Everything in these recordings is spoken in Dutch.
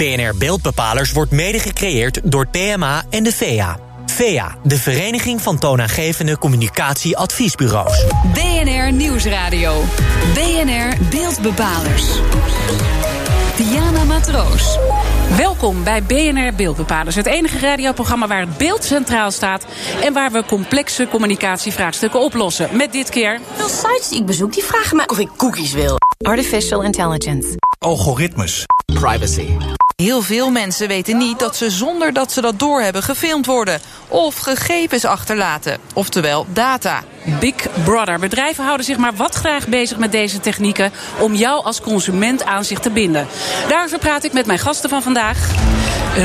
BNR Beeldbepalers wordt mede gecreëerd door PMA en de VEA. VEA, de Vereniging van Toonaangevende Communicatieadviesbureaus. BNR Nieuwsradio. BNR Beeldbepalers. Diana Matroos. Welkom bij BNR Beeldbepalers, het enige radioprogramma waar het beeld centraal staat en waar we complexe communicatievraagstukken oplossen. Met dit keer. Veel sites die ik bezoek, die vragen mij of ik cookies wil. Artificial intelligence. Algoritmes. Privacy. Heel veel mensen weten niet dat ze zonder dat ze dat doorhebben gefilmd worden. Of gegevens achterlaten. Oftewel data. Big Brother. Bedrijven houden zich maar wat graag bezig met deze technieken om jou als consument aan zich te binden. Daarover praat ik met mijn gasten van vandaag.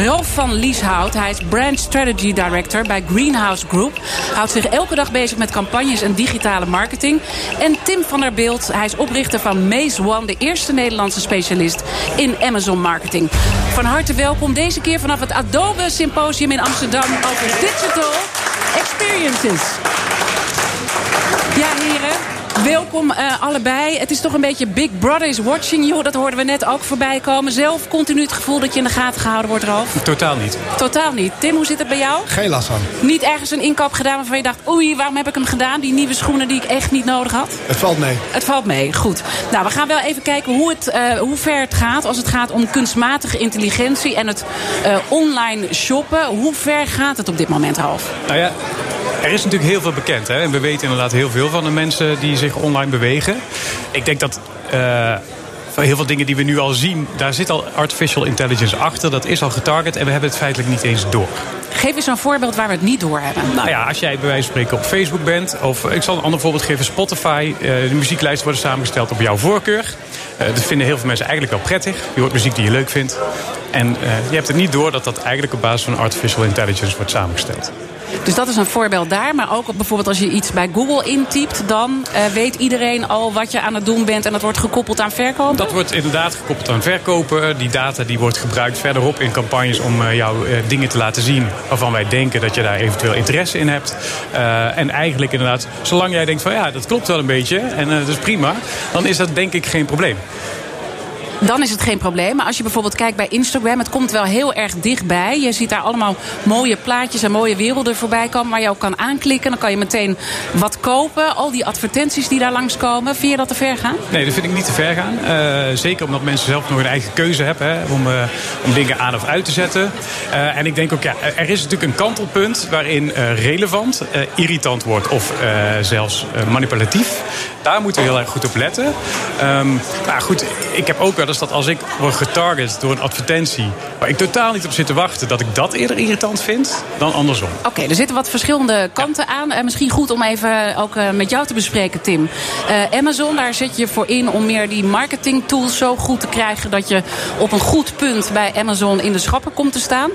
Rolf van Lieshout, hij is Brand Strategy Director bij Greenhouse Group. Houdt zich elke dag bezig met campagnes en digitale marketing. En Tim van der Beeld, hij is oprichter van Maze One, de eerste Nederlandse specialist in Amazon marketing. Van harte welkom deze keer vanaf het Adobe Symposium in Amsterdam over digital experiences. Welkom uh, allebei. Het is toch een beetje Big Brother is watching you. Dat hoorden we net ook voorbij komen. Zelf continu het gevoel dat je in de gaten gehouden wordt, Ralf? Totaal niet. Totaal niet. Tim, hoe zit het bij jou? Geen last van. Niet ergens een inkoop gedaan waarvan je dacht... oei, waarom heb ik hem gedaan? Die nieuwe schoenen die ik echt niet nodig had? Het valt mee. Het valt mee, goed. Nou, we gaan wel even kijken hoe, het, uh, hoe ver het gaat... als het gaat om kunstmatige intelligentie en het uh, online shoppen. Hoe ver gaat het op dit moment, Ralf? Nou ja, er is natuurlijk heel veel bekend. Hè? En we weten inderdaad heel veel van de mensen die zich online bewegen. Ik denk dat. Uh, heel veel dingen die we nu al zien, daar zit al artificial intelligence achter. Dat is al getarget en we hebben het feitelijk niet eens door. Geef eens een voorbeeld waar we het niet door hebben. Nou ja, als jij bij wijze van spreken op Facebook bent... of ik zal een ander voorbeeld geven, Spotify. Uh, de muzieklijsten worden samengesteld op jouw voorkeur. Uh, dat vinden heel veel mensen eigenlijk wel prettig. Je hoort muziek die je leuk vindt. En je hebt het niet door dat dat eigenlijk op basis van artificial intelligence wordt samengesteld. Dus dat is een voorbeeld daar. Maar ook bijvoorbeeld als je iets bij Google intypt... dan uh, weet iedereen al wat je aan het doen bent... en dat wordt gekoppeld aan verkopen? Dat wordt inderdaad gekoppeld aan verkopen. Die data die wordt gebruikt verderop in campagnes... om uh, jou uh, dingen te laten zien waarvan wij denken... dat je daar eventueel interesse in hebt. en eigenlijk inderdaad, zolang jij denkt van... ja, dat klopt wel een beetje en dat is prima... dan is dat denk ik geen probleem dan is het geen probleem. Maar als je bijvoorbeeld kijkt bij Instagram, het komt wel heel erg dichtbij. Je ziet daar allemaal mooie plaatjes en mooie werelden voorbij komen waar je ook kan aanklikken. Dan kan je meteen wat kopen. Al die advertenties die daar langskomen. Vind je dat te ver gaan? Nee, dat vind ik niet te ver gaan. Uh, zeker omdat mensen zelf nog een eigen keuze hebben hè, om, om dingen aan of uit te zetten. Uh, en ik denk ook, ja, er is natuurlijk een kantelpunt waarin relevant, irritant wordt of zelfs manipulatief. Daar moeten we heel erg goed op letten. Um, maar goed, ik heb ook wel eens dat als ik word getarget door een advertentie... waar ik totaal niet op zit te wachten... dat ik dat eerder irritant vind dan andersom. Oké, okay, er zitten wat verschillende kanten ja. aan. Uh, misschien goed om even ook uh, met jou te bespreken, Tim. Uh, Amazon, daar zet je voor in om meer die marketing tools zo goed te krijgen... dat je op een goed punt bij Amazon in de schappen komt te staan.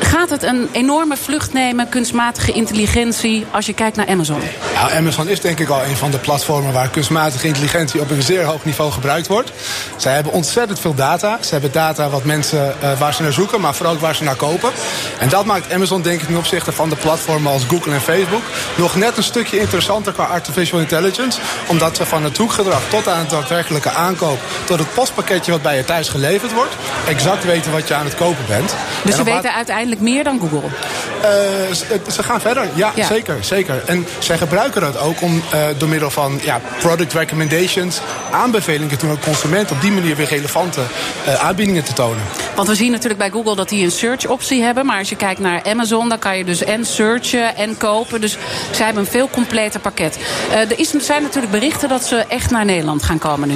Gaat het een enorme vlucht nemen, kunstmatige intelligentie... als je kijkt naar Amazon? Ja, Amazon is denk ik al een van de platformen... waar kunstmatige intelligentie op een zeer hoog niveau gebruikt wordt. Zij hebben ontzettend veel data. Ze hebben data wat mensen, uh, waar ze naar zoeken, maar vooral ook waar ze naar kopen. En dat maakt Amazon, denk ik, ten opzichte van de platformen als Google en Facebook nog net een stukje interessanter qua artificial intelligence. Omdat we van het zoekgedrag tot aan het daadwerkelijke aankoop, tot het postpakketje wat bij je thuis geleverd wordt, exact weten wat je aan het kopen bent. Dus ze weten uiteindelijk meer dan Google? Uh, ze, ze, gaan verder, ja, ja, zeker. zeker. En zij gebruiken dat ook om uh, door middel van ja, product recommendations, aanbevelingen toen een consument op die manier weer relevante uh, aanbiedingen te tonen. Want we zien natuurlijk bij Google dat die een search optie hebben. Maar als je kijkt naar Amazon, dan kan je dus en searchen en kopen. Dus zij hebben een veel completer pakket. Uh, er, is, zijn natuurlijk berichten dat ze echt naar Nederland gaan komen nu.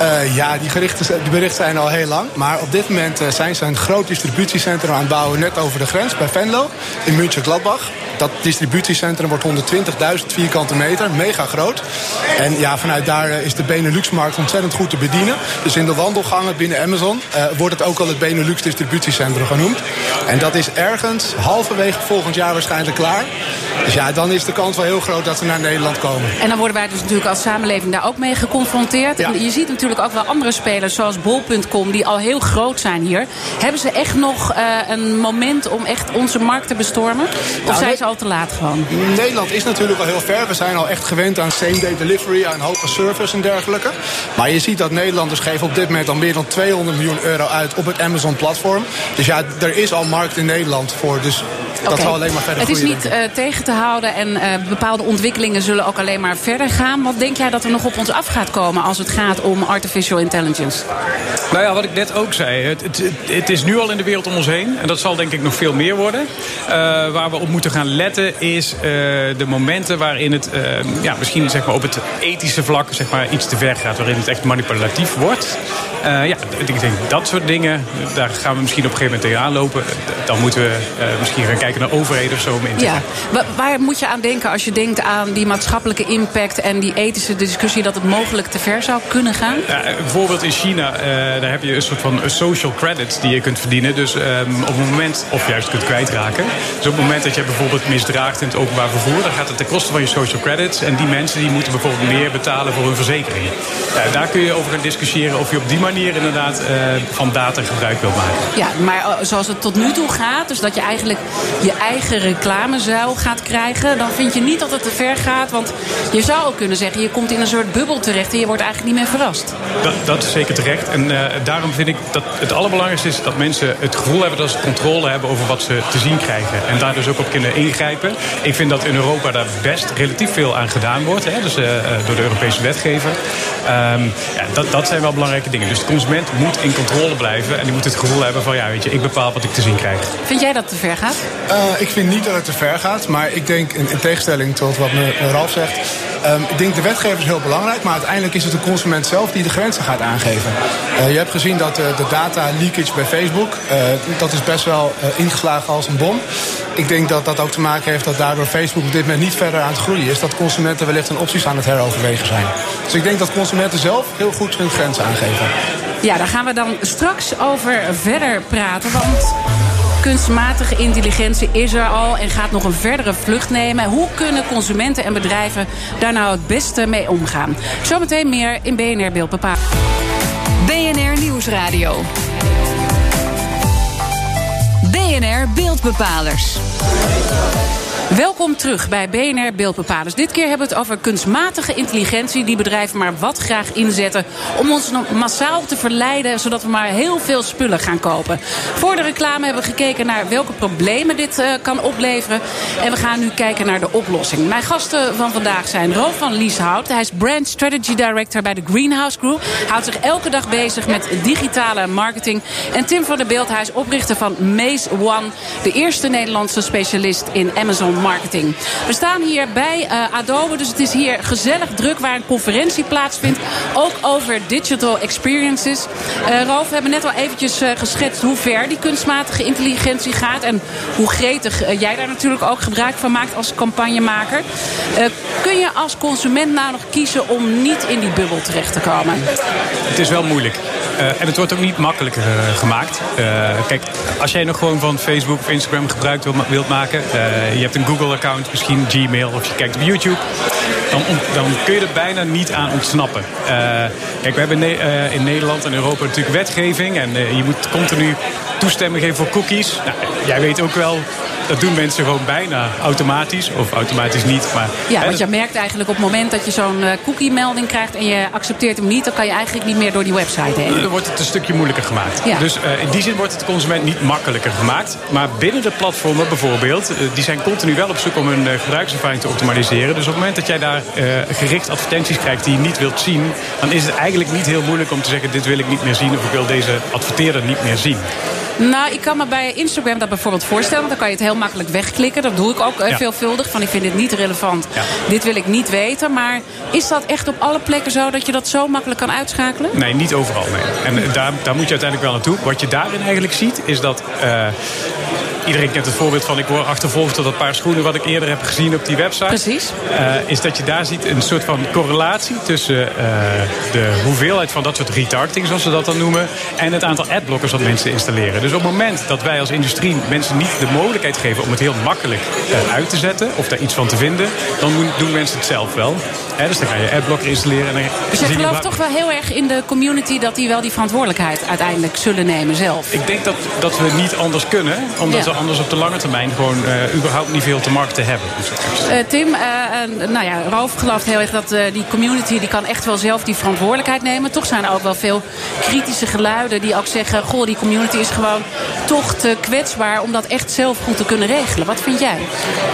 Uh, ja, die, gerichten, die berichten zijn al heel lang. Maar op dit moment zijn ze een groot distributiecentrum aan het bouwen net over de grens bij Venlo in München-Gladbach. Dat distributiecentrum wordt 120.000 vierkante meter, mega groot. En ja, vanuit daar is de Benelux-markt ontzettend goed te bedienen. Dus in de wandelgangen binnen Amazon uh, wordt het ook al het Benelux distributiecentrum genoemd. En dat is ergens halverwege volgend jaar waarschijnlijk klaar. Dus ja, dan is de kans wel heel groot dat ze naar Nederland komen. En dan worden wij dus natuurlijk als samenleving daar ook mee geconfronteerd. Ja. En je ziet natuurlijk ook wel andere spelers zoals Bol.com die al heel groot zijn hier. Hebben ze echt nog eh, een moment om echt onze markt te bestormen? Of Nou, zijn ze al te laat gewoon? Nederland is natuurlijk al heel ver. We zijn al echt gewend aan same-day delivery, aan hoge service en dergelijke. Maar je ziet dat Nederlanders geven op dit moment al meer dan 200 miljoen euro uit op het Amazon-platform. Dus ja, er is al markt in Nederland voor. Dus dat zal alleen maar verder Het is groeien. niet eh, tegen te houden en eh, bepaalde ontwikkelingen zullen ook alleen maar verder gaan. Wat denk jij dat er nog op ons af gaat komen als het gaat om artificial intelligence? Nou ja, wat ik net ook zei. Het, het, het is nu al in de wereld om ons heen. En dat zal denk ik nog veel meer worden. Eh, waar we op moeten gaan letten is eh, de momenten waarin het eh, ja, misschien zeg maar, op het ethische vlak zeg maar, iets te ver gaat. Waarin het echt manipulatief wordt. Eh, ja, ik denk dat soort dingen, daar gaan we misschien op een gegeven moment tegenaan lopen. Dan moeten we misschien gaan kijken naar overheden of zo om in te Ja, waar moet je aan denken als je denkt aan die maatschappelijke impact en die ethische discussie dat het mogelijk te ver zou kunnen gaan? Ja, bijvoorbeeld in China, eh, daar heb je een soort van social credits die je kunt verdienen. Dus ehm, op het moment, of juist kunt kwijtraken. Dus op het moment dat je bijvoorbeeld misdraagt in het openbaar vervoer, dan gaat het ten koste van je social credits. En die mensen die moeten bijvoorbeeld meer betalen voor hun verzekering. Daar kun je over gaan discussiëren of je op die manier inderdaad eh, van data gebruik wilt maken. Ja, maar eh, zoals het tot nu toe gaat, dus dat je eigenlijk je eigen reclamezuil gaat krijgen, dan vind je niet dat het te ver gaat. Want je zou ook kunnen zeggen, je komt in een soort bubbel terecht en je wordt eigenlijk niet meer verrast. Dat, dat is zeker terecht. En eh, daarom vind ik dat het allerbelangrijkste is dat mensen het gevoel hebben dat ze controle hebben over wat ze te zien krijgen. En daar dus ook op kunnen ingrijpen. Ik vind dat in Europa daar best relatief veel aan gedaan wordt. Hè, dus eh, eh, door de Europese wetgever. Ehm, ja, dat, dat zijn wel belangrijke dingen. Dus de consument moet in controle blijven. En die moet het gevoel hebben van ja, weet je, ik bepaal wat ik te zien krijg. Vind jij dat het te ver gaat? Eh, ik vind niet dat het te ver gaat, maar ik denk, in, in tegenstelling tot wat Ralf zegt, ehm, ik denk de wetgever is heel belangrijk, maar uiteindelijk is het de consument zelf die de grenzen gaat aangeven. Eh, je hebt gezien dat eh, de data leakage bij Facebook, eh, dat is best wel eh, ingeslagen als een bom. Ik denk dat dat ook te maken heeft dat daardoor Facebook op dit moment niet verder aan het groeien is, dat consumenten wellicht hun opties aan het heroverwegen zijn. Dus ik denk dat consumenten zelf heel goed hun grenzen aangeven. Ja, daar gaan we dan straks over verder praten. Want kunstmatige intelligentie is er al en gaat nog een verdere vlucht nemen. Hoe kunnen consumenten en bedrijven daar nou het beste mee omgaan? Zometeen meer in BNR Beeld. BNR Nieuwsradio. BNR Beeldbepalers. Welkom terug bij BNR Beeldbepalers. Dit keer hebben we het over kunstmatige intelligentie... die bedrijven maar wat graag inzetten... om ons massaal te verleiden... zodat we maar heel veel spullen gaan kopen. Voor de reclame hebben we gekeken naar welke problemen dit eh, kan opleveren. En we gaan nu kijken naar de oplossing. Mijn gasten van vandaag zijn Rolf van Lieshout. Hij is Brand Strategy Director bij de Greenhouse Group. Houdt zich elke dag bezig met digitale marketing. En Tim van der Beeld, hij is oprichter van Maze One... de eerste Nederlandse specialist in Amazon marketing. We staan hier bij eh, Adobe, dus het is hier gezellig druk waar een conferentie plaatsvindt. Ook over digital experiences. Ralf, we hebben net al eventjes eh, geschetst hoe ver die kunstmatige intelligentie gaat. En hoe gretig jij daar natuurlijk ook gebruik van maakt als campagnemaker. Kun je als consument nou nog kiezen om niet in die bubbel terecht te komen? Het is wel moeilijk. Eh, en het wordt ook niet makkelijker eh, gemaakt. Eh, kijk, als jij nog gewoon van Facebook of Instagram gebruik wil- wilt maken... je hebt een Google-account, misschien Gmail of je kijkt op YouTube... dan, dan kun je er bijna niet aan ontsnappen. Kijk, we hebben in, Ne- in Nederland en Europa natuurlijk wetgeving... en je moet continu toestemming geven voor cookies. Nou, jij weet ook wel, dat doen mensen gewoon bijna automatisch. Of automatisch niet, maar... Ja, hè, want je merkt eigenlijk op het moment dat je zo'n eh, cookie-melding krijgt... en je accepteert hem niet, dan kan je eigenlijk niet meer door die website heen. Dan wordt het een stukje moeilijker gemaakt. Ja. Dus eh, in die zin wordt het de consument niet makkelijker gemaakt. Maar binnen de platformen bijvoorbeeld, eh, die zijn continu wel op zoek om hun gebruikservaring te optimaliseren. Dus op het moment dat jij daar gericht advertenties krijgt die je niet wilt zien, dan is het eigenlijk niet heel moeilijk om te zeggen: dit wil ik niet meer zien of ik wil deze adverteerder niet meer zien. Nou, ik kan me bij Instagram dat bijvoorbeeld voorstellen. Want dan kan je het heel makkelijk wegklikken. Dat doe ik ook eh, Ja. veelvuldig. Van ik vind dit niet relevant. Ja. Dit wil ik niet weten. Maar is dat echt op alle plekken zo dat je dat zo makkelijk kan uitschakelen? Nee, niet overal. Nee. En eh, daar, daar moet je uiteindelijk wel naartoe. Wat je daarin eigenlijk ziet, is dat. eh, iedereen kent het voorbeeld van ik word achtervolgd door dat paar schoenen wat ik eerder heb gezien op die website. Precies. Uh, is dat je daar ziet een soort van correlatie tussen uh, de hoeveelheid van dat soort retargeting, zoals ze dat dan noemen, en het aantal adblockers dat mensen installeren. Dus op het moment dat wij als industrie mensen niet de mogelijkheid geven om het heel makkelijk uh, uit te zetten of daar iets van te vinden, dan doen mensen het zelf wel. He, dus dan ga je adblocker installeren. En dan dus je gelooft toch wel heel erg in de community dat die wel die verantwoordelijkheid uiteindelijk zullen nemen zelf? Ik denk dat, dat we niet anders kunnen, omdat ja. We anders op de lange termijn gewoon uh, überhaupt niet veel te markten hebben. Uh, Tim, uh, nou ja, Roof gelooft heel erg dat die community die kan echt wel zelf die verantwoordelijkheid nemen. Toch zijn er ook wel veel kritische geluiden die ook zeggen, goh, die community is gewoon toch te kwetsbaar om dat echt zelf goed te kunnen regelen. Wat vind jij?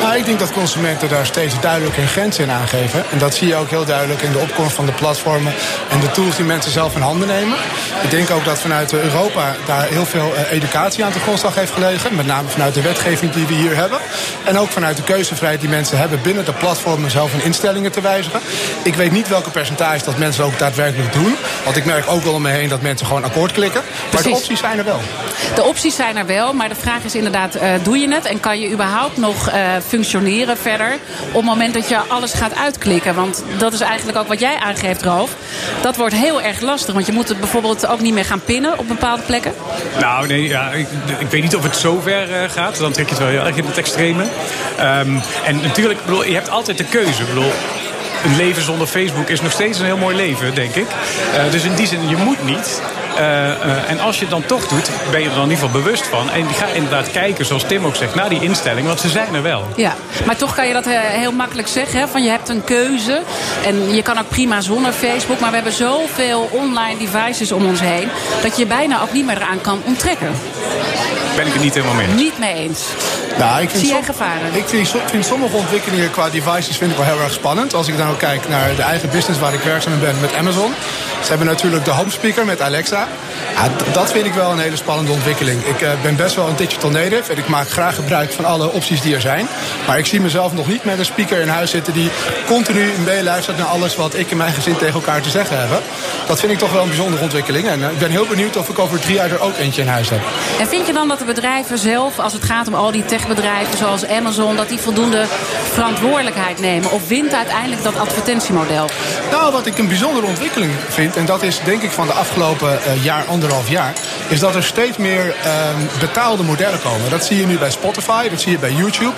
Nou, ik denk dat consumenten daar steeds duidelijker een grens in aangeven. En dat zie je ook heel duidelijk in de opkomst van de platformen en de tools die mensen zelf in handen nemen. Ik denk ook dat vanuit Europa daar heel veel educatie aan de grondslag heeft gelegen. Met name vanuit de wetgeving die we hier hebben. En ook vanuit de keuzevrijheid die mensen hebben binnen de platformen zelf hun instellingen te wijzigen. Ik weet niet welke percentage dat mensen ook daadwerkelijk doen. Want ik merk ook wel om me heen dat mensen gewoon akkoord klikken. Maar Precies. de opties zijn er wel. De opties zijn er wel, maar de vraag is inderdaad, uh, doe je het? En kan je überhaupt nog uh, functioneren verder op het moment dat je alles gaat uitklikken? Want dat is eigenlijk ook wat jij aangeeft, Roof. Dat wordt heel erg lastig, want je moet het bijvoorbeeld ook niet meer gaan pinnen op bepaalde plekken. Nou, nee, ja, ik, ik weet niet of het zo ver uh, gaat. Dan trek je het wel heel erg in het extreme. Um, en natuurlijk, bedoel, je hebt altijd de keuze. Bedoel, een leven zonder Facebook is nog steeds een heel mooi leven, denk ik. Uh, dus in die zin, je moet niet. Uh, uh, en als je het dan toch doet, ben je er dan in ieder geval bewust van. En ga inderdaad kijken, zoals Tim ook zegt, naar die instelling. Want ze zijn er wel. Ja, maar toch kan je dat heel makkelijk zeggen. Hè? Van je hebt een keuze. En je kan ook prima zonder Facebook. Maar we hebben zoveel online devices om ons heen. Dat je je bijna ook niet meer eraan kan onttrekken. Ben ik het niet helemaal mee eens. Niet mee eens. Nou, ik vind Zie jij gevaren? Ik vind, vind sommige ontwikkelingen qua devices vind ik wel heel erg spannend. Als ik dan ook kijk naar de eigen business waar ik werkzaam in ben met Amazon. Ze hebben natuurlijk de home speaker met Alexa. Ja, dat vind ik wel een hele spannende ontwikkeling. Ik uh, ben best wel een digital native en ik maak graag gebruik van alle opties die er zijn. Maar ik zie mezelf nog niet met een speaker in huis zitten die continu meeluistert naar alles wat ik en mijn gezin tegen elkaar te zeggen hebben. Dat vind ik toch wel een bijzondere ontwikkeling. En uh, ik ben heel benieuwd of ik over drie jaar er ook eentje in huis heb. En vind je dan dat de bedrijven zelf, als het gaat om al die techbedrijven zoals Amazon, dat die voldoende verantwoordelijkheid nemen? Of wint uiteindelijk dat advertentiemodel? Nou, wat ik een bijzondere ontwikkeling vind, en dat is denk ik van de afgelopen uh, jaar, anderhalf jaar, is dat er steeds meer um, betaalde modellen komen. Dat zie je nu bij Spotify, dat zie je bij YouTube.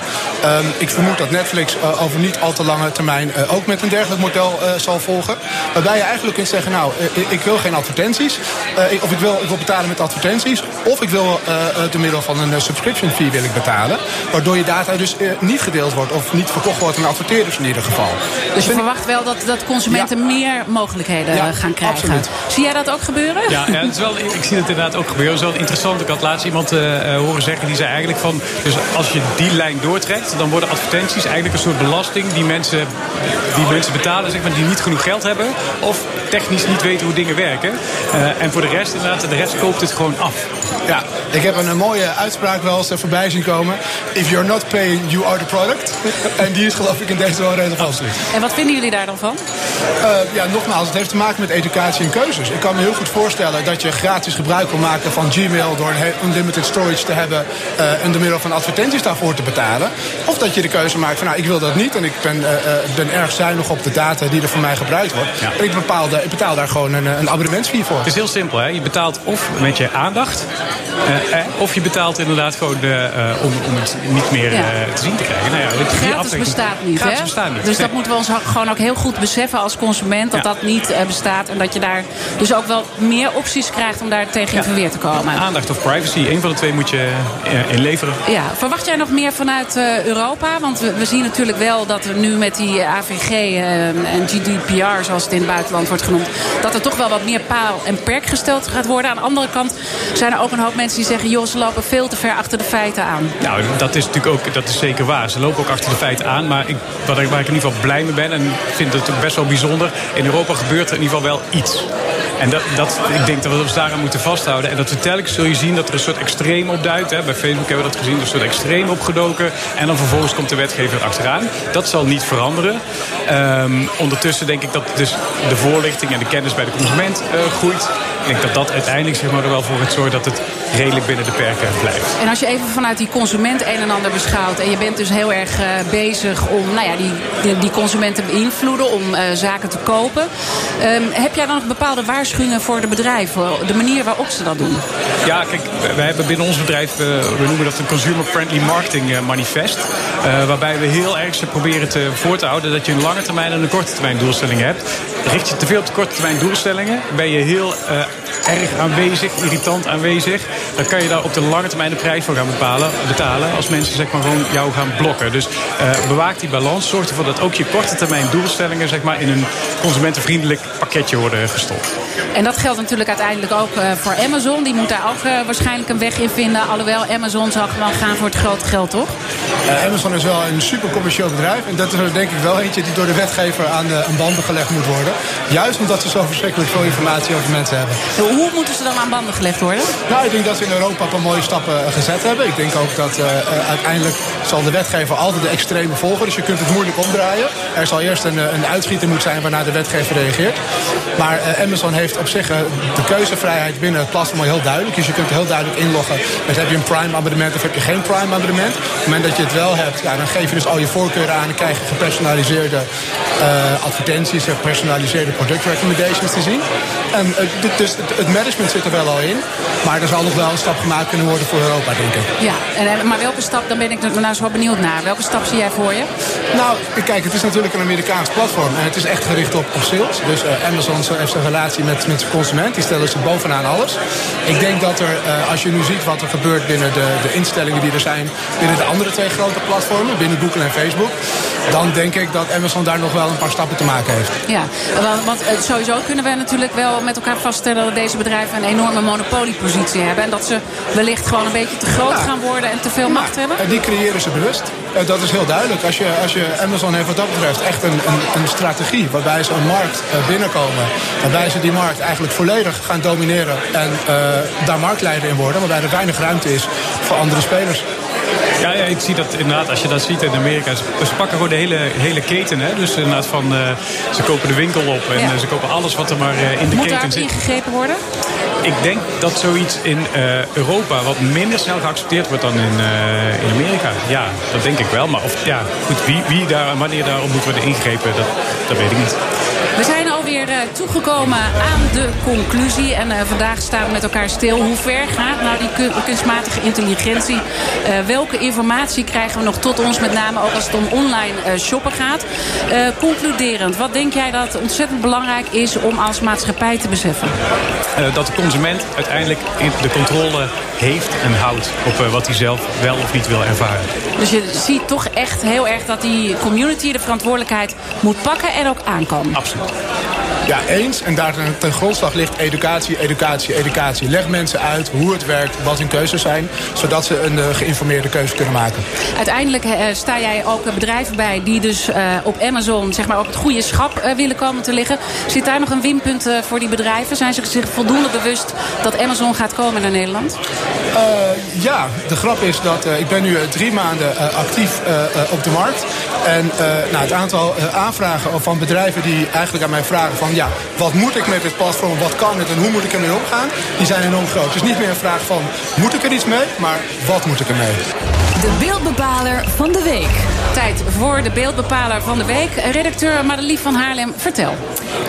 Um, ik vermoed dat Netflix uh, over niet al te lange termijn uh, ook met een dergelijk model zal volgen. Waarbij je eigenlijk kunt zeggen, nou, ik wil geen advertenties. of ik wil, ik wil betalen met advertenties. Of ik wil door middel van een subscription fee wil ik betalen. Waardoor je data dus niet gedeeld wordt of niet verkocht wordt aan adverteerders in ieder geval. Dus je verwacht wel dat, dat consumenten ja. meer mogelijkheden ja, gaan krijgen. Absoluut. Zie jij dat ook gebeuren? Ja, ja het is wel, ik zie het inderdaad ook gebeuren. Het is wel interessant. Ik had laatst iemand uh, horen zeggen. Die zei eigenlijk van... Dus als je die lijn doortrekt... dan worden advertenties eigenlijk een soort belasting... die mensen, die mensen betalen zeg maar, die niet genoeg geld hebben... of technisch niet weten hoe dingen werken. Uh, en voor de rest inderdaad, de rest koopt het gewoon af. Ja, ik heb een, mooie uitspraak wel eens voorbij zien komen. If you're not paying, you are the product. en die is geloof ik in deze wel relevant. Absoluut. En wat vinden jullie daar dan van? Uh, ja, nogmaals, het heeft te maken met educatie en keuzes. Ik kan me heel goed voorstellen dat je gratis gebruik wil maken van Gmail... door een unlimited storage te hebben uh, en door middel van advertenties daarvoor te betalen. Of dat je de keuze maakt van, nou, ik wil dat niet... en ik ben, uh, ben erg zuinig op de data die er voor mij gebruikt wordt. Ja. En ik, bepaal, de, ik betaal daar gewoon een, een abonnementsfee voor. Het is heel simpel, hè? Je betaalt of met je aandacht... of je betaalt inderdaad gewoon om, om het niet meer te zien te krijgen. Nou ja, Gratis bestaat niet, Gratis hè? bestaat niet. Dus dat moeten we ons gewoon ook heel goed beseffen als consument... dat ja. dat niet bestaat en dat je daar dus ook wel meer opties krijgt om daar tegen in verweer te komen. Aandacht of privacy, een van de twee moet je inleveren. Ja, verwacht jij nog meer vanuit Europa? Want we, we, zien natuurlijk wel dat er nu met die AVG en GDPR, zoals het in het buitenland wordt genoemd, dat er toch wel wat meer paal en perk gesteld gaat worden. Aan de andere kant zijn er ook een hoop mensen die zeggen, joh, ze lopen veel te ver achter de feiten aan. Nou, dat is natuurlijk ook, dat is zeker waar. Ze lopen ook achter de feiten aan. Maar ik, wat ik, waar ik in ieder geval blij mee ben en vind het ook best wel bijzonder. In Europa gebeurt er in ieder geval wel iets. En dat, dat, ik denk dat we ons daaraan moeten vasthouden. En dat we telkens zul je zien dat er een soort extreem opduikt. Bij Facebook hebben we dat gezien, er is een soort extreem opgedoken. En dan vervolgens komt de wetgever achteraan. Dat zal niet veranderen. Um, ondertussen denk ik dat dus de voorlichting en de kennis bij de consument uh, groeit. Ik denk dat dat uiteindelijk zeg maar, er wel voor gaat zorgen dat het redelijk binnen de perken blijft. En als je even vanuit die consument een en ander beschouwt... en je bent dus heel erg uh, bezig om nou ja, die, die, die consument te beïnvloeden... om uh, zaken te kopen. Um, heb jij dan nog bepaalde waarschuwingen voor de bedrijven? De manier waarop ze dat doen? Ja, kijk, wij hebben binnen ons bedrijf... Uh, we noemen dat een Consumer Friendly Marketing Manifest. waarbij we heel erg proberen te, voor te houden... dat je een lange termijn en een korte termijn doelstelling hebt. Richt je te veel op de korte termijn doelstellingen... ben je heel erg aanwezig, irritant aanwezig... dan kan je daar op de lange termijn de prijs voor gaan bepalen, betalen... als mensen zeg maar, gewoon jou gaan blokken. Dus uh, bewaak die balans. Zorg ervoor dat ook je korte termijn doelstellingen... Zeg maar, in een consumentenvriendelijk pakketje worden gestopt. En dat geldt natuurlijk uiteindelijk ook uh, voor Amazon. Die moet daar ook uh, waarschijnlijk een weg in vinden. Alhoewel Amazon zal gewoon gaan voor het grote geld, toch? Amazon is wel een super commercieel bedrijf. En dat is er denk ik wel eentje die door de wetgever aan, de, aan banden gelegd moet worden. Juist omdat ze zo verschrikkelijk veel informatie over mensen hebben. Hoe moeten ze dan aan banden gelegd worden? Nou, ik denk dat ze Europa een mooie stappen gezet hebben. Ik denk ook dat uh, uiteindelijk zal de wetgever altijd de extreme volgen. Dus je kunt het moeilijk omdraaien. Er zal eerst een, een uitschieter moeten zijn waarna de wetgever reageert. Maar Amazon heeft op zich de keuzevrijheid binnen het platform heel duidelijk. Dus je kunt heel duidelijk inloggen. Dus heb je een Prime abonnement of heb je geen Prime abonnement. Op het moment dat je het wel hebt, ja, dan geef je dus al je voorkeuren aan. En krijg je gepersonaliseerde advertenties, gepersonaliseerde product recommendations te zien. En dus het, het management zit er wel al in. Maar er zal nog wel een stap gemaakt kunnen worden voor Europa, denk ik. Ja, en, maar welke stap, dan ben ik er nou zo benieuwd naar. Welke stap zie jij voor je? Nou, kijk, het is natuurlijk een Amerikaans platform. En het is echt gericht op, op sales. Dus uh, Amazon heeft een relatie met, met zijn consument. Die stellen ze bovenaan alles. Ik denk dat er, uh, als je nu ziet wat er gebeurt binnen de, de instellingen die er zijn... binnen de andere twee grote platformen, binnen Google en Facebook... dan denk ik dat Amazon daar nog wel een paar stappen te maken heeft. Ja, want, want sowieso kunnen we natuurlijk wel met elkaar vaststellen... dat deze bedrijven een enorme monopoliepositie hebben. En dat ze wellicht gewoon een beetje te groot ja. gaan worden en te veel macht hebben. En die creëren ze bewust. Uh, dat is heel duidelijk. Als je, als je Amazon heeft wat dat betreft echt een, een, een strategie... waarbij ze een markt uh, binnenkomen. Waarbij ze die markt eigenlijk volledig gaan domineren... en uh, daar marktleider in worden. Waarbij er weinig ruimte is voor andere spelers. Ja, ja, ik zie dat inderdaad, als je dat ziet in Amerika... ze, pakken gewoon de hele, hele keten. Hè? Dus inderdaad van, uh, ze kopen de winkel op en ja. ze kopen alles wat er maar uh, in de Moet keten zit. Moet ingegrepen worden? Ik denk dat zoiets in uh, Europa wat minder snel geaccepteerd wordt dan in, in Amerika. Ja, dat denk ik wel. Maar of, ja, goed, wie, wie daar wanneer daarop moet worden ingegrepen, dat, dat weet ik niet. Toegekomen aan de conclusie. En uh, vandaag staan we met elkaar stil. Hoe ver gaat nou die kunstmatige intelligentie? Uh, welke informatie krijgen we nog tot ons? Met name ook als het om online shoppen gaat. concluderend, wat denk jij dat ontzettend belangrijk is om als maatschappij te beseffen? dat de consument uiteindelijk de controle heeft en houdt op wat hij zelf wel of niet wil ervaren. Dus je ziet toch echt heel erg dat die community de verantwoordelijkheid moet pakken en ook aan kan. Absoluut. Ja, eens. En daar ten grondslag ligt educatie, educatie, educatie. Leg mensen uit hoe het werkt, wat hun keuzes zijn... zodat ze een uh, geïnformeerde keuze kunnen maken. Uiteindelijk uh, sta jij ook bedrijven bij die dus op Amazon... zeg maar op het goede schap willen komen te liggen. Zit daar nog een winpunt voor die bedrijven? Zijn ze zich voldoende bewust dat Amazon gaat komen naar Nederland? Ja, de grap is dat ik ben nu drie maanden actief op de markt. En nou, het aantal aanvragen van bedrijven die eigenlijk aan mij vragen van... ja, wat moet ik met dit platform, wat kan het en hoe moet ik ermee omgaan... die zijn enorm groot. Is niet meer een vraag van, moet ik er iets mee, maar wat moet ik ermee? De beeldbepaler van de week. Tijd voor de beeldbepaler van de week. Redacteur Madelief van Haarlem, vertel.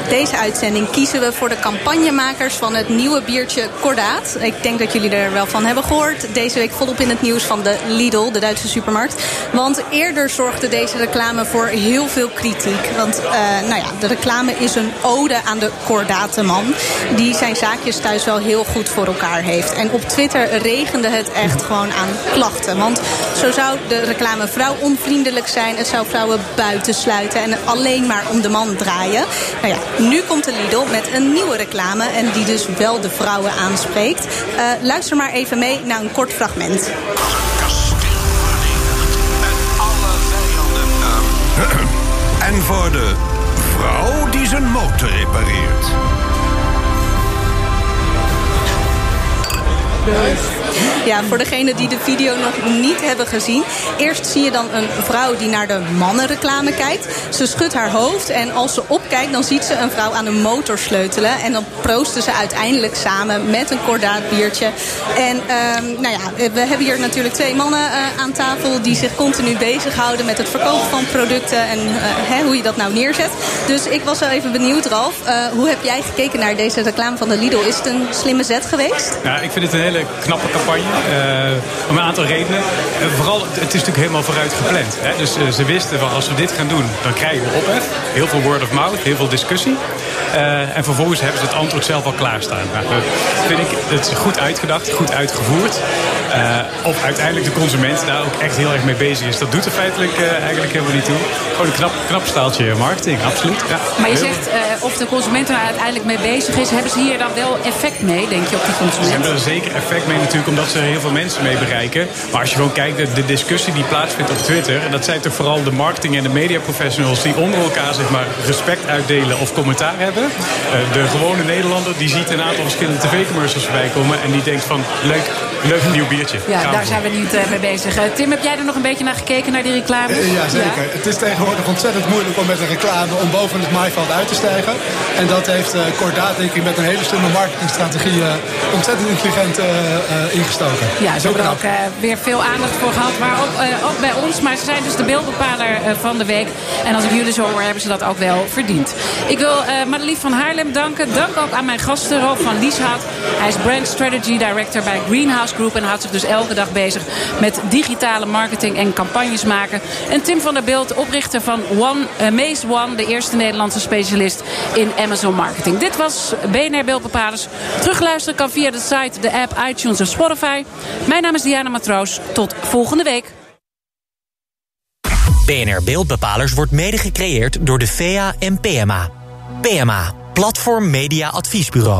Deze uitzending kiezen we voor de campagnemakers van het nieuwe biertje Kordaat. Ik denk dat jullie er wel van hebben gehoord. Deze week volop in het nieuws van de Lidl, de Duitse supermarkt. Want eerder zorgde deze reclame voor heel veel kritiek. Want uh, nou ja, de reclame is een ode aan de kordate man. Die zijn zaakjes thuis wel heel goed voor elkaar heeft. En op Twitter regende het echt gewoon aan klachten. Want zo zou de reclame vrouw onvriendelijk zijn. Het zou vrouwen buitensluiten en alleen maar om de man draaien. Nou ja, nu komt de Lidl met een nieuwe reclame. En die dus wel de vrouwen aanspreekt. Uh, luister maar even mee naar een kort fragment. En voor de vrouw die zijn motor repareert. Ja, voor degenen die de video nog niet hebben gezien. Eerst zie je dan een vrouw die naar de mannenreclame kijkt. Ze schudt haar hoofd en als ze opkijkt... dan ziet ze een vrouw aan de motor sleutelen. En dan proosten ze uiteindelijk samen met een kordaat biertje. En um, nou ja, we hebben hier natuurlijk twee mannen uh, aan tafel... die zich continu bezighouden met het verkopen van producten... en uh, hè, hoe je dat nou neerzet. Dus ik was wel even benieuwd, Ralf. Uh, hoe heb jij gekeken naar deze reclame van de Lidl? Is het een slimme zet geweest? Ja, ik vind het een hele knappe campagne. om een aantal redenen. vooral, het is natuurlijk helemaal vooruit gepland. Hè? Dus ze wisten van als we dit gaan doen, dan krijgen we ophef. Heel veel word of mouth, heel veel discussie. Uh, en vervolgens hebben ze het antwoord zelf al klaarstaan. Nou, dat vind ik, het is goed uitgedacht, goed uitgevoerd. Uh, of uiteindelijk de consument daar ook echt heel erg mee bezig is. Dat doet er feitelijk uh, eigenlijk helemaal niet toe. Gewoon een knap, knap staaltje marketing, absoluut. Ja. Maar je zegt of de consument er uiteindelijk mee bezig is. Hebben ze hier dan wel effect mee, denk je, op die consument? Ze hebben er zeker effect mee natuurlijk, omdat ze er heel veel mensen mee bereiken. Maar als je gewoon kijkt, de, de discussie die plaatsvindt op Twitter... en dat zijn toch vooral de marketing- en de mediaprofessionals... die onder elkaar zeg maar, respect uitdelen of commentaar hebben. Uh, de gewone Nederlander die ziet een aantal verschillende tv-commercials voorbij komen... en die denkt van, leuk, leuk nieuw biertje. Ja, Gaan daar zijn we niet uh, mee bezig. Uh, Tim, heb jij er nog een beetje naar gekeken, naar die reclame? ja, zeker. Ja? Het is tegenwoordig ontzettend moeilijk om met een reclame... om boven het maaiveld uit te stijgen. En dat heeft Cordaat, denk ik, met een hele slimme marketingstrategie... ontzettend intelligent ingestoken. Ja, ze hebben er ook weer veel aandacht voor gehad. Maar ook, ook, bij ons. Maar ze zijn dus de beeldbepaler van de week. En als ik jullie zo hoor, hebben ze dat ook wel verdiend. Ik wil uh, Madelief van Haarlem danken. Dank ook aan mijn gasten, Rolf van Lieshout. Hij is Brand Strategy Director bij Greenhouse Group... en houdt zich dus elke dag bezig met digitale marketing en campagnes maken. En Tim van der Beeld, oprichter van One, uh, Maze One... de eerste Nederlandse specialist in Amazon Marketing. Dit was BNR Beeldbepalers. Terugluisteren kan via de site, de app, iTunes of Spotify. Mijn naam is Diana Matroos. Tot volgende week. BNR Beeldbepalers wordt mede gecreëerd door de VEA en PMA. PMA, Platform Media Adviesbureau.